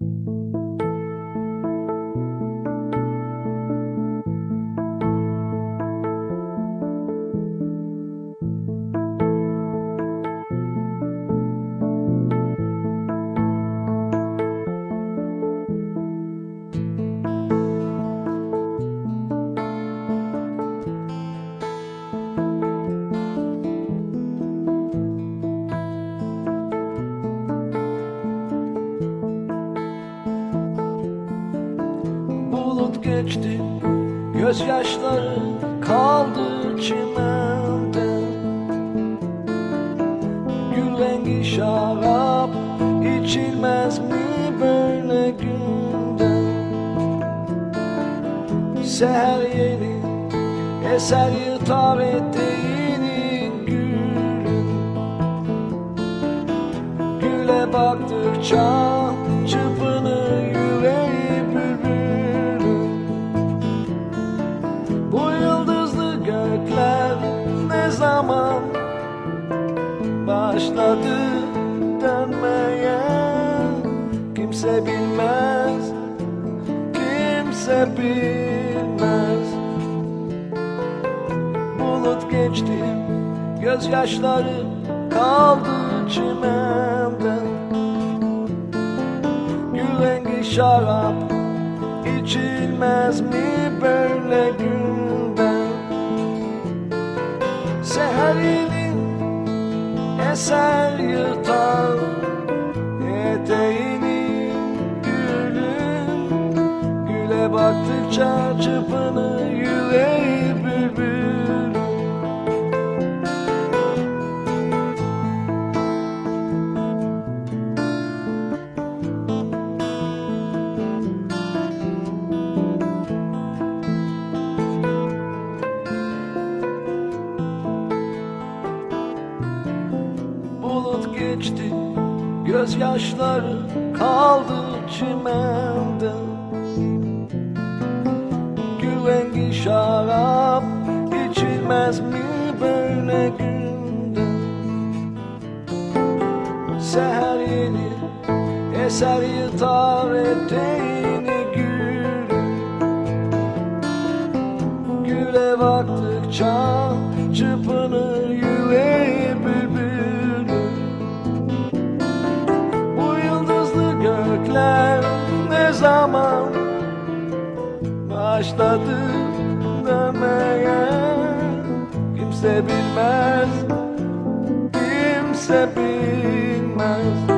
Bulut geçti. Gözyaşları kaldı çimende. Gül rengi şarap içilmez mi böyle günde? Seher yeni eser yırtar eteğini gülün Güle baktıkça başladı dönmeye Kimse bilmez, kimse bilmez. Bulut geçti, gözyaşları kaldı çimende Gül rengi şarap içilmez mi böyle günde? Seherinin eser yırtar. Eteğini gülün Güle baktıkça çırpınır Bulut geçti Gözyaşları kaldı çimende. Gül rengi şarap içilmez mi böyle günde? Seher yeni eser yırtar eteğini gül Güle baktıkça çırpınır yüreği başladı dönmeye Kimse bilmez, kimse bilmez